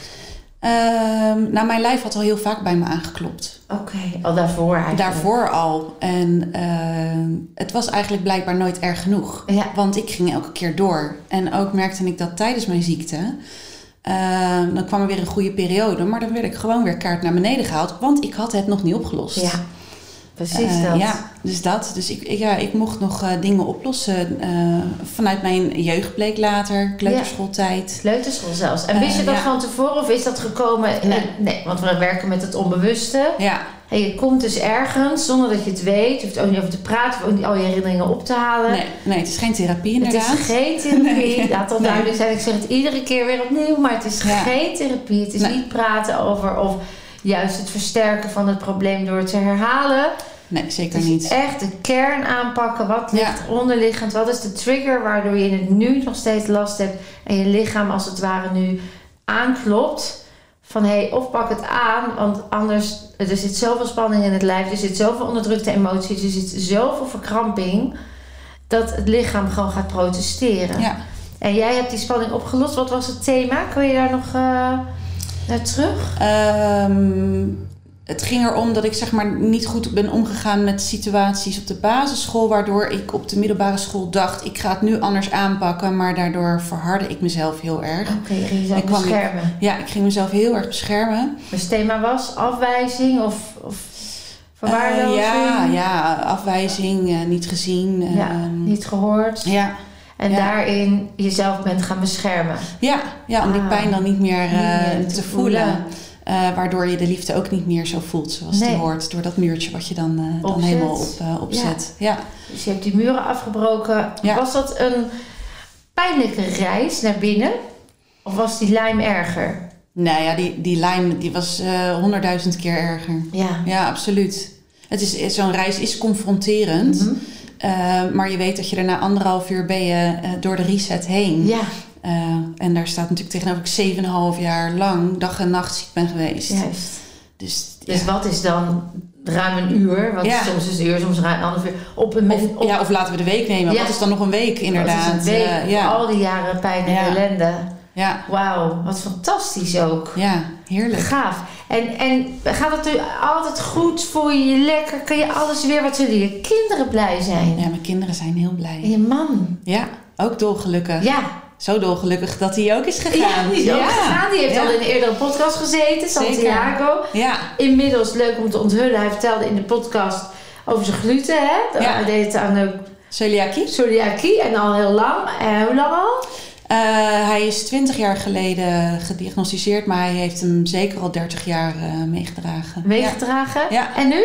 Ehm, nou, mijn lijf had al heel vaak bij me aangeklopt. Oké, al daarvoor eigenlijk. Daarvoor al. En ehm, het was eigenlijk blijkbaar nooit erg genoeg. Ja, Want ik ging elke keer door. En ook merkte ik dat tijdens mijn ziekte. ehm, dan kwam er weer een goede periode. Maar dan werd ik gewoon weer kaart naar beneden gehaald. Want ik had het nog niet opgelost. ja. Precies Eh, dat. Ja, dus dat. Dus ik, ja, ik mocht nog eh, dingen oplossen. eh, vanuit mijn jeugd bleek later, kleuterschooltijd. Kleuterschool zelfs. En wist je dat ja. van tevoren of is dat gekomen? Nee. nee, want we werken met het onbewuste. Ja, En je komt dus ergens zonder dat je het weet. Je hoeft ook niet over te praten, of ook niet al je herinneringen op te halen. nee, nee, het is geen therapie Het inderdaad. is geen therapie. Nee. Laat dat Nee. duidelijk zijn. Ik zeg het iedere keer weer opnieuw. Maar het is Ja. geen therapie. Het is niet praten over of juist het versterken van het probleem door het te herhalen. Nee, zeker is niet. echt de kern aanpakken. Wat ligt Ja. onderliggend? Wat is de trigger waardoor je in het nu nog steeds last hebt en je lichaam als het ware nu aanklopt? Van hé, hey, of pak het aan, want anders er zit zoveel spanning in het lijf, er zit zoveel onderdrukte emoties, er zit zoveel verkramping dat het lichaam gewoon gaat protesteren. Ja. En jij hebt die spanning opgelost. Wat was het thema? Kun je daar nog eh, naar terug? Ehm, het ging erom dat ik zeg maar niet goed ben omgegaan met situaties op de basisschool, waardoor ik op de middelbare school dacht, ik ga het nu anders aanpakken, maar daardoor verhardde ik mezelf heel erg. Oké, je ging jezelf Ik kwam- beschermen. Ja, ik ging mezelf heel erg beschermen. Dus het thema was afwijzing of, of verwaarlozing? Eh, ja, ja, afwijzing, eh, niet gezien. Ja, ehm, niet gehoord. ja, En ja. daarin jezelf bent gaan beschermen. ja, ja, om die Ah. pijn dan niet meer, Niet eh, meer te, te voelen. voelen. Eh, waardoor je de liefde ook niet meer zo voelt zoals Nee. die hoort. Door dat muurtje wat je dan, eh, dan helemaal op, eh, opzet. Ja. Dus je hebt die muren afgebroken. Ja. Was dat een pijnlijke reis naar binnen? Of was die lijm erger? Nou ja, die, die lijn die was honderdduizend keer erger. Ja. Ja, absoluut. Het is, zo'n reis is confronterend. Mhm. maar je weet dat je er na anderhalf uur ben je door de reset heen. Ja, Eh, en daar staat natuurlijk tegenover dat ik 7,5 jaar lang dag en nacht ziek ben geweest. juist. Dus, Dus wat is dan ruim een uur? Want Ja. soms is het een uur, soms ruim een half uur. Op een Of, op, ja, of laten we de week nemen. Ja. Wat is dan nog een week inderdaad? Een week, ja. al die jaren pijn en ellende. ja, Wauw, wat fantastisch ook. ja, heerlijk. Gaaf. En, en gaat het altijd goed? Voel je je lekker? Kun je alles weer? Wat zullen je kinderen blij zijn? Ja, mijn kinderen zijn heel En blij. je man? Ja, ook dolgelukkig. Ja. Zo dolgelukkig dat hij ook is gegaan. Ja, die is ook gegaan. Die heeft Ja. al in een eerdere podcast gezeten, Santiago. Ja, Inmiddels leuk om te onthullen. Hij vertelde in de podcast over zijn gluten. Hè? Ja. Hij deed het aan de celiakie. celiakie en al heel lang. En hoe lang al? Eh, hij is 20 jaar geleden gediagnosticeerd, maar hij heeft hem zeker al 30 jaar eh, meegedragen. Meegedragen. Ja. En nu?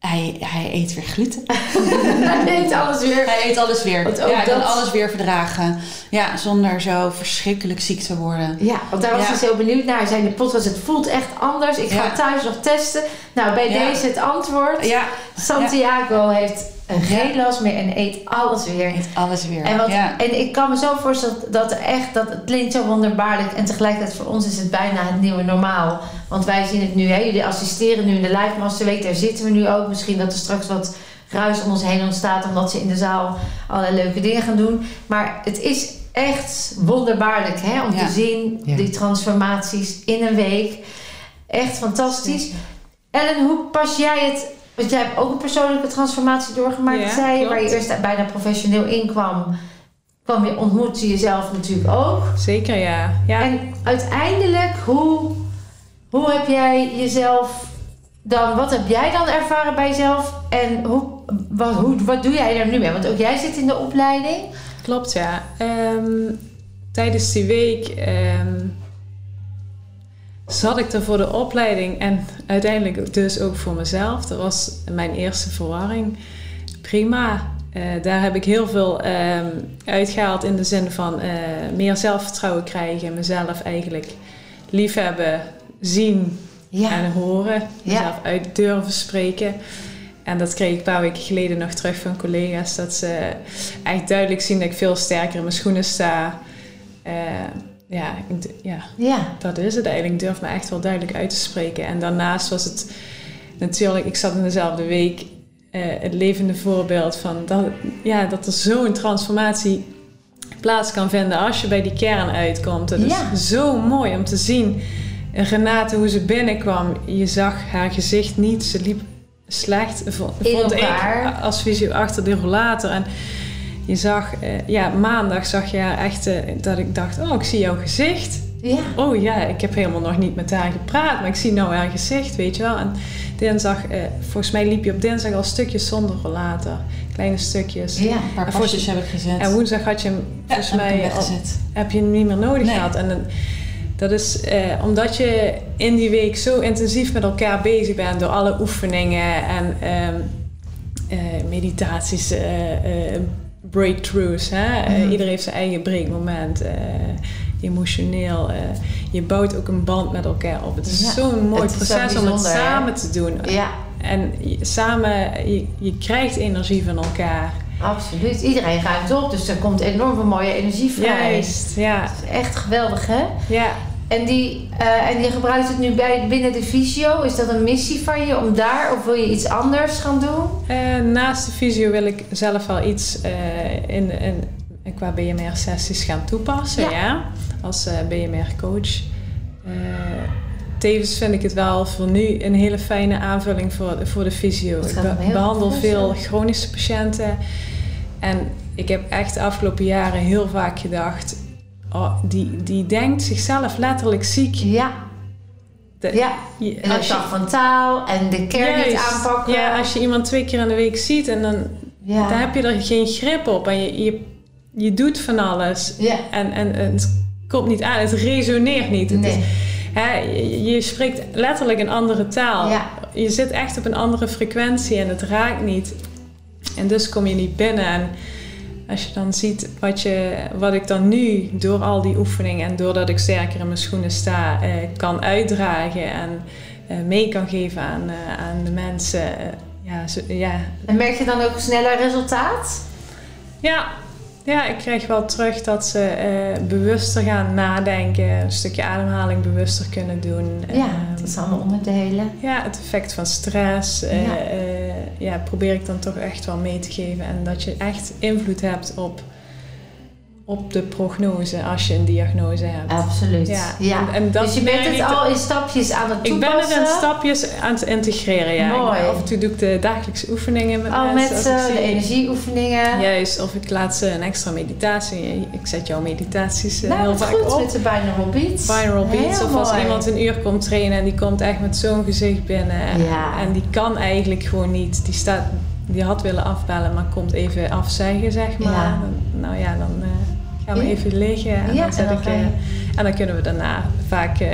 Hij, hij eet weer gluten. Hij deed alles weer. Hij eet alles weer. Want ook ja, hij kan alles weer verdragen. Ja, zonder zo verschrikkelijk ziek te worden. Ja, want daar was Ja. hij zo benieuwd naar. Hij zei in de podcast, het voelt echt anders. Ik ga Ja. thuis nog testen. Nou, bij deze het antwoord. Ja, Santiago heeft geen last meer en eet alles weer. eet alles weer. En, wat, ja. en ik kan me zo voorstellen dat echt, dat het klinkt zo wonderbaarlijk. En tegelijkertijd voor ons is het bijna het nieuwe normaal. Want wij zien het nu, hè, jullie assisteren nu in de Live Master Week. Daar zitten we nu ook. Misschien dat er straks wat ruis om ons heen ontstaat. Omdat ze in de zaal allerlei leuke dingen gaan doen. Maar het is echt wonderbaarlijk hè, om Ja. te zien Ja. die transformaties in een week. Echt fantastisch. Ellen, hoe pas jij het... Want jij hebt ook een persoonlijke transformatie doorgemaakt, Ja, zei je, waar je eerst bijna professioneel inkwam. Kwam je, ontmoette je jezelf natuurlijk ook. Zeker ja. ja. En uiteindelijk, hoe, hoe heb jij jezelf dan, wat heb jij dan ervaren bij jezelf? En hoe, wat, hoe, wat doe jij er nu mee? Want ook jij zit in de opleiding. Klopt, ja. Ehm, tijdens die week ehm, zat ik er voor de opleiding en uiteindelijk dus ook voor mezelf. Dat was mijn eerste verwarring. Prima. Eh, daar heb ik heel veel ehm, uitgehaald in de zin van eh, meer zelfvertrouwen krijgen, mezelf eigenlijk liefhebben, zien Ja, en horen, Ja. mezelf uit durven spreken. En dat kreeg ik een paar weken geleden nog terug van collega's. Dat ze echt duidelijk zien dat ik veel sterker in mijn schoenen sta. Eh, ja, ja, ja, dat is het eigenlijk. Ik durf me echt wel duidelijk uit te spreken. En daarnaast was het natuurlijk, ik zat in dezelfde week, eh, het levende voorbeeld van dat, ja, dat er zo'n transformatie plaats kan vinden als je bij die kern uitkomt. Dat Ja. is zo mooi om te zien. En Renate, hoe ze binnenkwam, je zag haar gezicht niet. Ze liep slecht, vond ik, als visio achter de rollator. En je zag, eh, ja, maandag zag je haar echt, eh, dat ik dacht, oh, ik zie jouw gezicht. ja. Oh ja, ik heb helemaal nog niet met haar gepraat, maar ik zie nou haar gezicht, weet je wel. En dinsdag, eh, volgens mij liep je op dinsdag al stukjes zonder rollator. Kleine stukjes. ja. Een paar pasjes heb ik gezet. En woensdag had je hem, ja, volgens heb mij, al- weggezet. heb je hem niet meer nodig Nee. gehad. En dan- dat is eh, omdat je in die week zo intensief met elkaar bezig bent door alle oefeningen en ehm, eh, meditaties, eh, eh, breakthroughs. Hè? Eh, Mhm. iedereen heeft zijn eigen breekmoment. eh, emotioneel. je bouwt ook een band met elkaar op. Het is Ja, zo'n mooi het is proces om het samen te doen. Ja, En je- samen, je, je krijgt energie van elkaar. absoluut. Iedereen ruimt op, dus er komt enorm veel mooie energie vrij. Juist, ja. Dat is echt geweldig, hè? ja. En, die, eh, en je gebruikt het nu bij, binnen de visio. Is dat een missie van je om daar, of wil je iets anders gaan doen? Eh, naast de visio wil ik zelf wel iets eh, in, in, qua BMR-sessies gaan toepassen, Ja. ja. Als BMR-coach. Tevens vind ik het wel voor nu een hele fijne aanvulling voor, voor de visio. Ik be- behandel veel chronische patiënten. En ik heb echt de afgelopen jaren heel vaak gedacht... Oh, die, die denkt zichzelf letterlijk ziek. Ja, De- ja. En als je- van taal en de kern niet aanpakken. Ja, als je iemand twee keer in de week ziet en dan, ja. dan heb je er geen grip op. En je, je, je doet van alles. ja. En, en, en het komt niet aan, het resoneert niet. Het Nee. is, hè, je, je spreekt letterlijk een andere taal. Ja. Je zit echt op een andere frequentie en het raakt niet. En dus kom je niet binnen. En als je dan ziet wat, je, wat ik dan nu door al die oefeningen en doordat ik sterker in mijn schoenen sta, eh, kan uitdragen en eh, mee kan geven aan, eh, aan de mensen. ja, zo- ja, En merk je dan ook sneller resultaat? ja, ja, ik krijg wel terug dat ze eh, bewuster gaan nadenken, een stukje ademhaling bewuster kunnen doen. Ja, Ehm, dat is allemaal onderdelen. ja, het effect van stress Ja. eh, ja, probeer ik dan toch echt wel mee te geven. En dat je echt invloed hebt op, op de prognose als je een diagnose hebt. Absoluut. Ja, Ja. en- en dat dus je bent het al in stapjes aan het Ik ben toepassen? het in stapjes aan het integreren, ja. Mooi. Af en toe doe ik de dagelijkse oefeningen met Oh, mensen. met eh, de energieoefeningen. Juist, of ik laat ze een extra meditatie. Ik zet jouw meditaties eh, nou, heel vaak goed op. met de binaural beats. Viral beats. Heel of als iemand een uur komt trainen en die komt echt met zo'n gezicht binnen. Ja. En die kan eigenlijk gewoon niet. Die, staat, die had willen afbellen, maar komt even afzeggen, zeg maar. Ja. Nou ja, dan eh, Ja. even liggen. En, Ja, dan zet en dan ik, ga je- eh, en dan kunnen we daarna vaak eh,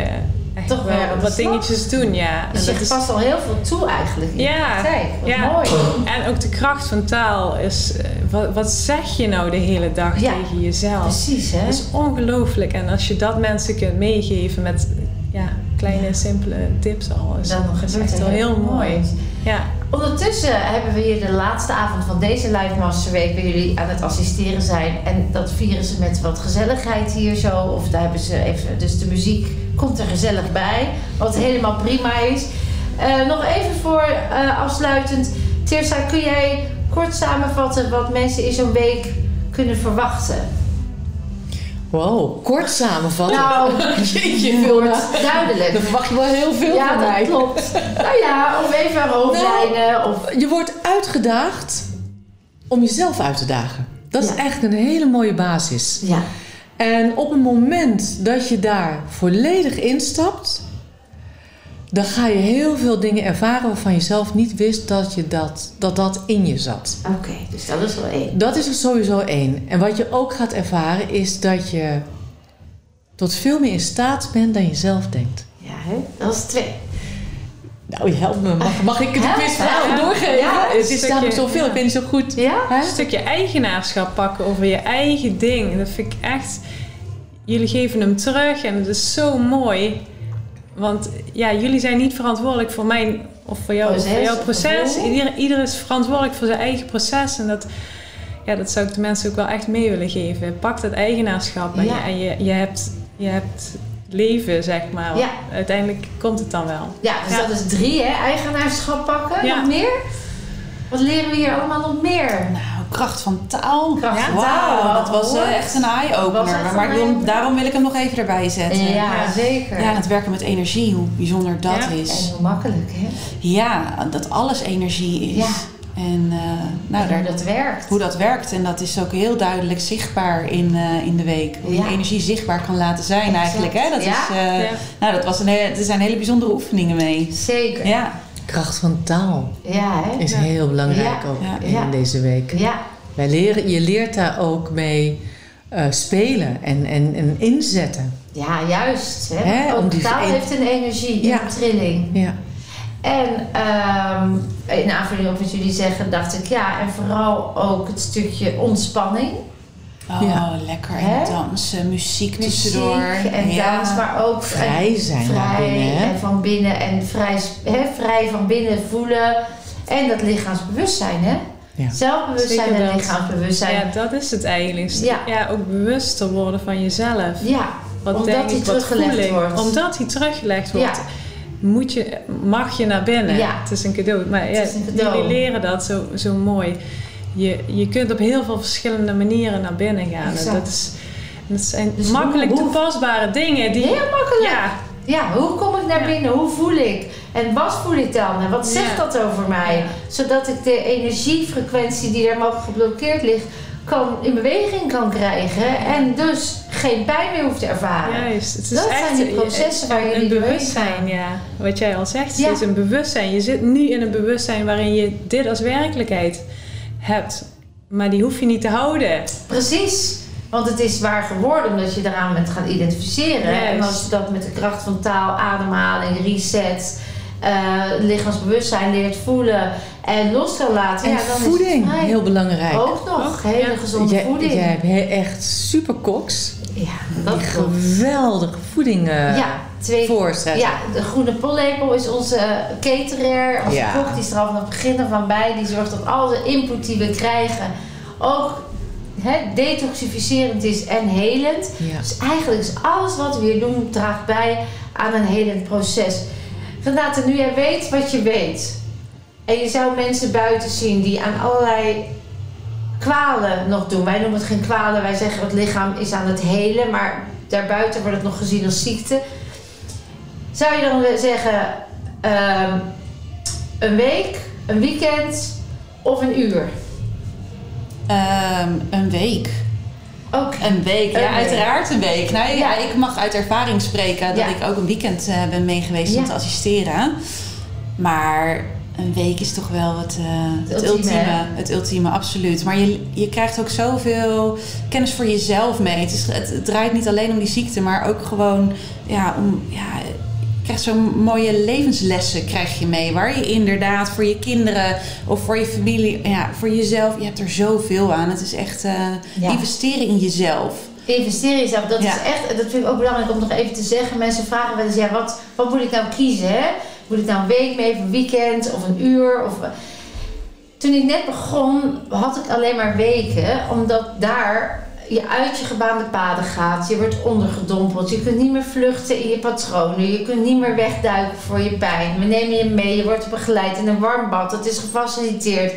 echt Toch weer wel wat dingetjes doen. Ja. Dus En je dat is- past al heel veel toe eigenlijk in Ja. Wat ja. mooi. En ook de kracht van taal is... eh, wat, wat zeg je nou de hele dag Ja. tegen jezelf? Precies, hè? Dat is ongelooflijk. En als je dat mensen kunt meegeven met ja, kleine, simpele tips al, is dat is echt wel heel mooi. Ja, Ondertussen hebben we hier de laatste avond van deze Live Master Week waar jullie aan het assisteren zijn. En dat vieren ze met wat gezelligheid hier zo. Of daar hebben ze even, dus de muziek komt er gezellig bij. Wat helemaal prima is. Eh, nog even voor eh, afsluitend. Tirsa, kun jij kort samenvatten wat mensen in zo'n week kunnen verwachten? Wow, kort samenvatten. Nou, Jeetje, kort, duidelijk. Dan verwacht je wel heel veel Ja, van dat mij. klopt. Nou ja, of even hoofdlijnen. Of, Je wordt uitgedaagd om jezelf uit te dagen. Dat is Ja. echt een hele mooie basis. ja, En op het moment dat je daar volledig instapt, dan ga je heel veel dingen ervaren waarvan je zelf niet wist dat je dat, dat, dat in je zat. oké. dus dat is wel één. Dat is er sowieso één. En wat je ook gaat ervaren is dat je tot veel meer in staat bent dan je zelf denkt. Ja, hè? dat is twee. Nou, je helpt me. Mag, mag ik quizvraag ja. doorgeven? Ja, het is namelijk zoveel, ja. ik weet niet zo goed. Ja? Hè? een stukje eigenaarschap pakken over je eigen ding. Dat vind ik echt... Jullie geven hem terug en het is zo mooi. Want ja, jullie zijn niet verantwoordelijk voor mijn of voor, jou, Proces, voor jouw proces. Ieder, ieder is verantwoordelijk voor zijn eigen proces. En dat, ja, dat zou ik de mensen ook wel echt mee willen geven. Pak dat eigenaarschap en, Ja. je, en je, je, hebt, je hebt leven, zeg maar. Ja. Uiteindelijk komt het dan wel. Ja, dus Ja. dat is drie, hè? Eigenaarschap pakken. Ja. Nog meer? Wat leren we hier allemaal nog meer? Nou, kracht van taal. Kracht van Wauw, taal, dat was eh, echt een eye-opener. Maar wil- daarom wil ik hem nog even erbij zetten. Ja, zeker. Ja, het werken met energie, hoe bijzonder dat Ja. is. En hoe makkelijk, hè? Ja, dat alles energie is. Ja. En eh, nou, En hoe dat werkt. hoe dat werkt. En dat is ook heel duidelijk zichtbaar in, eh, in de week. Hoe Ja. je energie zichtbaar kan laten zijn Exact. eigenlijk. Hè? Dat Ja. is, Ja. Nou, dat was een er zijn hele bijzondere oefeningen mee. Zeker. Ja, Kracht van taal Ja, hè? is heel belangrijk Ja. ook Ja. in deze week. Ja, Wij leren, je leert daar ook mee eh, spelen en, en, en inzetten. ja juist. Hè? Hè, Ook om die taal heeft een energie, een trilling. Ja. En ehm, in aanvulling op wat jullie zeggen, dacht ik ja, en vooral ook het stukje ontspanning. Oh, Ja. lekker. En dansen, muziek tussendoor. Muziek en Ja. dans, maar ook Vrij zijn vrij binnen, hè? en van binnen en vrij, hè, vrij van binnen voelen. En dat lichaamsbewustzijn, hè? Ja. Zelfbewustzijn Zeker en dat. lichaamsbewustzijn. Ja, dat is het eigenlijk. Ja. ja, ook bewuster worden van jezelf. Ja, Wat omdat denk die ik, teruggelegd ik? wordt. Omdat hij teruggelegd wordt, Ja. moet je, mag je naar binnen. Ja. Het is een cadeau. Maar ja, is een cadeau. jullie leren dat zo, zo mooi. Je, je kunt op heel veel verschillende manieren naar binnen gaan. En dat, is, dat zijn Dus makkelijk hoe- hoe- toepasbare dingen. Die, Heel makkelijk. Ja, Ja, hoe kom ik naar Ja. binnen? Hoe voel ik? En wat voel ik dan? En wat zegt Ja. dat over mij? Zodat ik de energiefrequentie die er mogelijk geblokkeerd ligt, kan, in beweging kan krijgen. En dus geen pijn meer hoeft te ervaren. Juist. Het is Dat echt zijn die processen waar jullie een bewustzijn, ja. Wat jij al zegt, Ja. het is een bewustzijn. Je zit nu in een bewustzijn waarin je dit als werkelijkheid hebt. Maar die hoef je niet te houden. Precies. Want het is waar geworden omdat je eraan bent gaan identificeren. En als je dat met de kracht van taal, ademhaling, reset eh, lichaamsbewustzijn leert voelen en los kan laten. En ja, dan voeding, is het vrij. heel belangrijk. Ook nog, hele gezonde jij, voeding. jij hebt he- echt super koks. Ja, dat geweldige voeding eh, ja, twee voorzetten. Ja, de groene pollepel is onze cateraar, onze Ja. kok. Die is er al van het begin af aan bij. Die zorgt dat al de input die we krijgen ook hè, detoxificerend is en helend. Ja. Dus eigenlijk is alles wat we hier doen, draagt bij aan een helend proces. Renate, nu jij weet wat je weet. En je zou mensen buiten zien die aan allerlei kwalen nog doen. Wij noemen het geen kwalen, wij zeggen het lichaam is aan het helen. Maar daarbuiten wordt het nog gezien als ziekte. Zou je dan zeggen ehm, een week, een weekend of een uur? Ehm, een week. Ook. Een week, Een ja, week. uiteraard een week. Nou ja, Ja. ik mag uit ervaring spreken dat Ja. ik ook een weekend eh, ben meegeweest om te assisteren. Maar een week is toch wel het, eh, Het het, ultieme, het ultieme, absoluut. Maar je, je krijgt ook zoveel kennis voor jezelf mee. Het, is, het, het draait niet alleen om die ziekte, maar ook gewoon ja, om... Ja, je krijgt zo'n mooie levenslessen krijg je mee. Waar je inderdaad voor je kinderen of voor je familie, ja, voor jezelf, je hebt er zoveel aan. Het is echt Ja. investeren in jezelf. Investeren in jezelf, dat Ja. is echt, dat vind ik ook belangrijk om nog even te zeggen. Mensen vragen wel eens, ja, wat, wat moet ik nou kiezen? Hè? Moet ik nou een week mee, of een weekend of een uur? Of... Toen ik net begon, had ik alleen maar weken, omdat daar je uit je gebaande paden gaat. Je wordt ondergedompeld. Je kunt niet meer vluchten in je patronen. Je kunt niet meer wegduiken voor je pijn. We nemen je mee. Je wordt begeleid in een warm bad. Het is gefaciliteerd.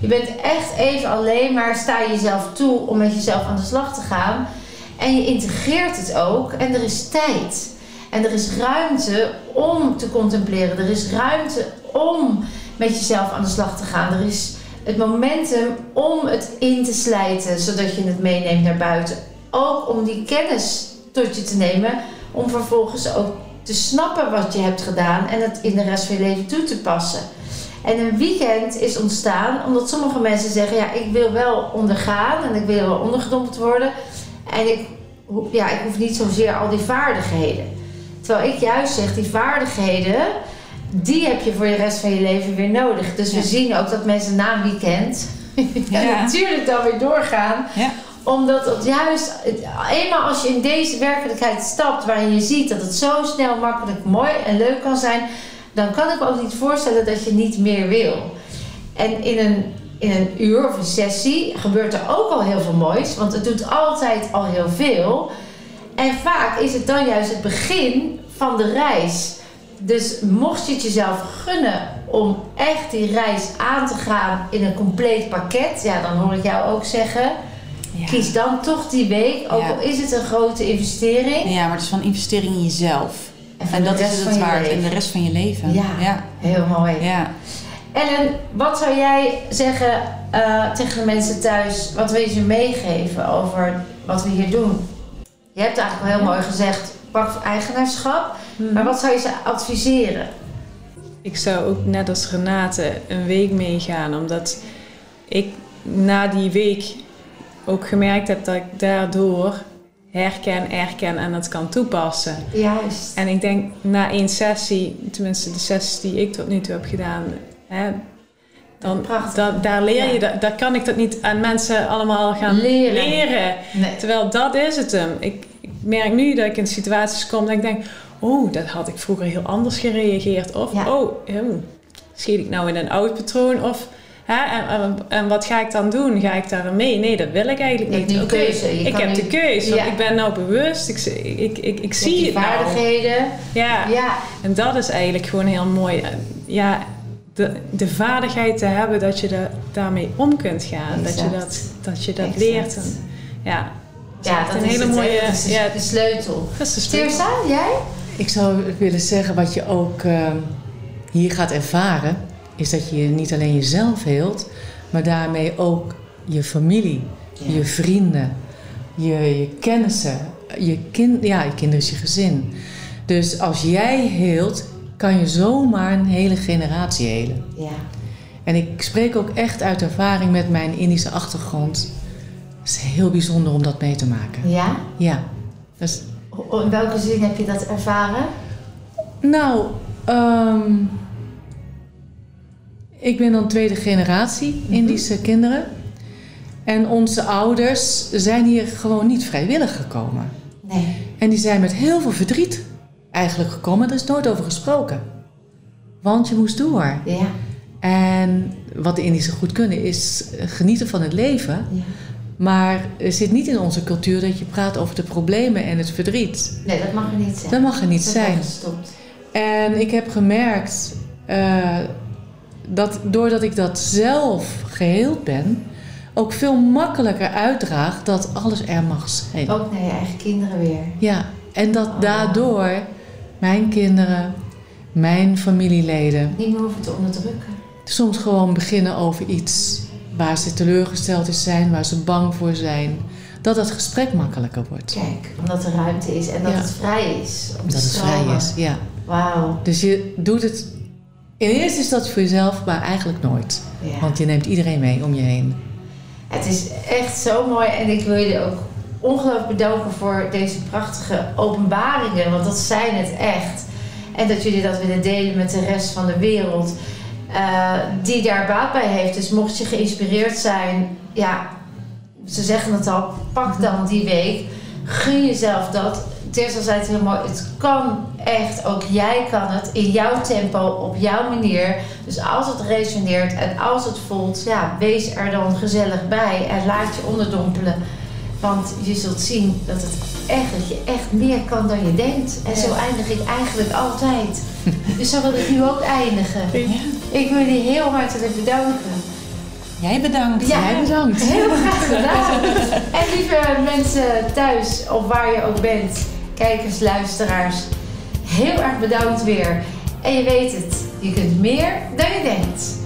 Je bent echt even alleen maar sta je jezelf toe om met jezelf aan de slag te gaan. En je integreert het ook. En er is tijd. En er is ruimte om te contempleren. Er is ruimte om met jezelf aan de slag te gaan. Er is het momentum om het in te slijten, zodat je het meeneemt naar buiten. Ook om die kennis tot je te nemen, om vervolgens ook te snappen wat je hebt gedaan en het in de rest van je leven toe te passen. En een weekend is ontstaan omdat sommige mensen zeggen: Ja, ik wil wel ondergaan en ik wil wel ondergedompeld worden. En ik, ja, ik hoef niet zozeer al die vaardigheden. Terwijl ik juist zeg: die vaardigheden, die heb je voor de rest van je leven weer nodig. Dus Ja. we zien ook dat mensen na een weekend ja, Ja. natuurlijk dan weer doorgaan. Ja. Omdat het juist, eenmaal als je in deze werkelijkheid stapt, waarin je ziet dat het zo snel, makkelijk, mooi en leuk kan zijn, dan kan ik me ook niet voorstellen dat je niet meer wil. En in een, in een uur of een sessie gebeurt er ook al heel veel moois, want het doet altijd al heel veel. En vaak is het dan juist het begin van de reis. Dus mocht je het jezelf gunnen om echt die reis aan te gaan in een compleet pakket, ja, dan hoor ik jou ook zeggen: Ja. kies dan toch die week, ook Ja. al is het een grote investering. ja, maar het is van investering in jezelf. En, dat is het waard. En de rest van je leven. Ja. ja. Heel mooi. ja. Ellen, wat zou jij zeggen eh, tegen de mensen thuis? Wat wil je ze meegeven over wat we hier doen? Je hebt eigenlijk wel heel mooi gezegd, pak eigenaarschap. Maar wat zou je ze adviseren? Ik zou ook net als Renate een week meegaan, omdat ik na die week ook gemerkt heb dat ik daardoor herken, erken en het kan toepassen. Juist. En ik denk na één sessie, tenminste de sessies die ik tot nu toe heb gedaan, hè, dan, da- daar leer je, Ja. dat, daar kan ik dat niet aan mensen allemaal gaan Leren. leren. Nee. Terwijl dat is het hem. Ik merk nu dat ik in situaties kom dat ik denk, oh, dat had ik vroeger heel anders gereageerd. Of, Ja. oh, oh, schiet ik nou in een oud patroon? Of, hè, en, en, en wat ga ik dan doen? Ga ik daar mee? Nee, dat wil ik eigenlijk niet. Oké, keuze. Ik heb de keuze. want Ja. Ik ben nou bewust. Ik, ik, ik, ik, zie het nou. vaardigheden. Ja. Ja. En dat is eigenlijk gewoon heel mooi. Ja, de, de vaardigheid te hebben dat je er daarmee om kunt gaan. Dat je dat, dat, je dat Exact. leert. En, ja, Ja, dat een is hele het, mooie- Dat is de, ja. de sleutel. dat is de sleutel. Jij? Ik zou willen zeggen, wat je ook ehm, hier gaat ervaren, is dat je niet alleen jezelf heelt, maar daarmee ook je familie, Ja. je vrienden, je, je kennissen, je, kind, ja, je kinderen is je gezin. Dus als jij heelt, kan je zomaar een hele generatie helen. Ja. En ik spreek ook echt uit ervaring met mijn Indische achtergrond. Het is heel bijzonder om dat mee te maken. Ja? Ja. Dus, In welke zin heb je dat ervaren? nou, Ehm, ik ben dan tweede generatie Indische kinderen. En onze ouders zijn hier gewoon niet vrijwillig gekomen. Nee. En die zijn met heel veel verdriet eigenlijk gekomen. Er is nooit over gesproken. Want je moest door. Ja. En wat de Indische goed kunnen is genieten van het leven. ja. Maar het zit niet in onze cultuur dat je praat over de problemen en het verdriet. Nee, dat mag er niet zijn. Dat mag er niet Dat zijn. gestopt. En ik heb gemerkt eh, dat doordat ik dat zelf geheeld ben, ook veel makkelijker uitdraag dat alles er mag zijn. Ook naar je eigen kinderen weer. Ja, en dat Oh. daardoor mijn kinderen, mijn familieleden Niet meer hoeven te onderdrukken. soms gewoon beginnen over iets waar ze teleurgesteld in zijn, waar ze bang voor zijn. Dat het gesprek makkelijker wordt. Kijk, omdat er ruimte is en dat Ja. het vrij is. Dat het vrij is, ja. Wauw. Dus je doet het in eerste instantie voor jezelf, maar eigenlijk nooit. Ja. Want je neemt iedereen mee om je heen. Het is echt zo mooi en ik wil je ook ongelooflijk bedanken voor deze prachtige openbaringen, want dat zijn het echt. En dat jullie dat willen delen met de rest van de wereld eh, die daar baat bij heeft. Dus mocht je geïnspireerd zijn, ja, ze zeggen het al, pak dan die week. Gun jezelf dat. Tessa zei het heel mooi, het kan echt, ook jij kan het in jouw tempo, op jouw manier. Dus als het resoneert en als het voelt, ja, wees er dan gezellig bij en laat je onderdompelen. Want je zult zien dat het echt, dat je echt meer kan dan je denkt. En zo eindig ik eigenlijk altijd. Dus zo wil ik nu ook eindigen. Ja. Ik wil jullie heel hartelijk bedanken. Jij bedankt. Ja. Jij bedankt. Heel graag gedaan. En lieve mensen thuis, of waar je ook bent, kijkers, luisteraars, heel erg bedankt weer. En je weet het, je kunt meer dan je denkt.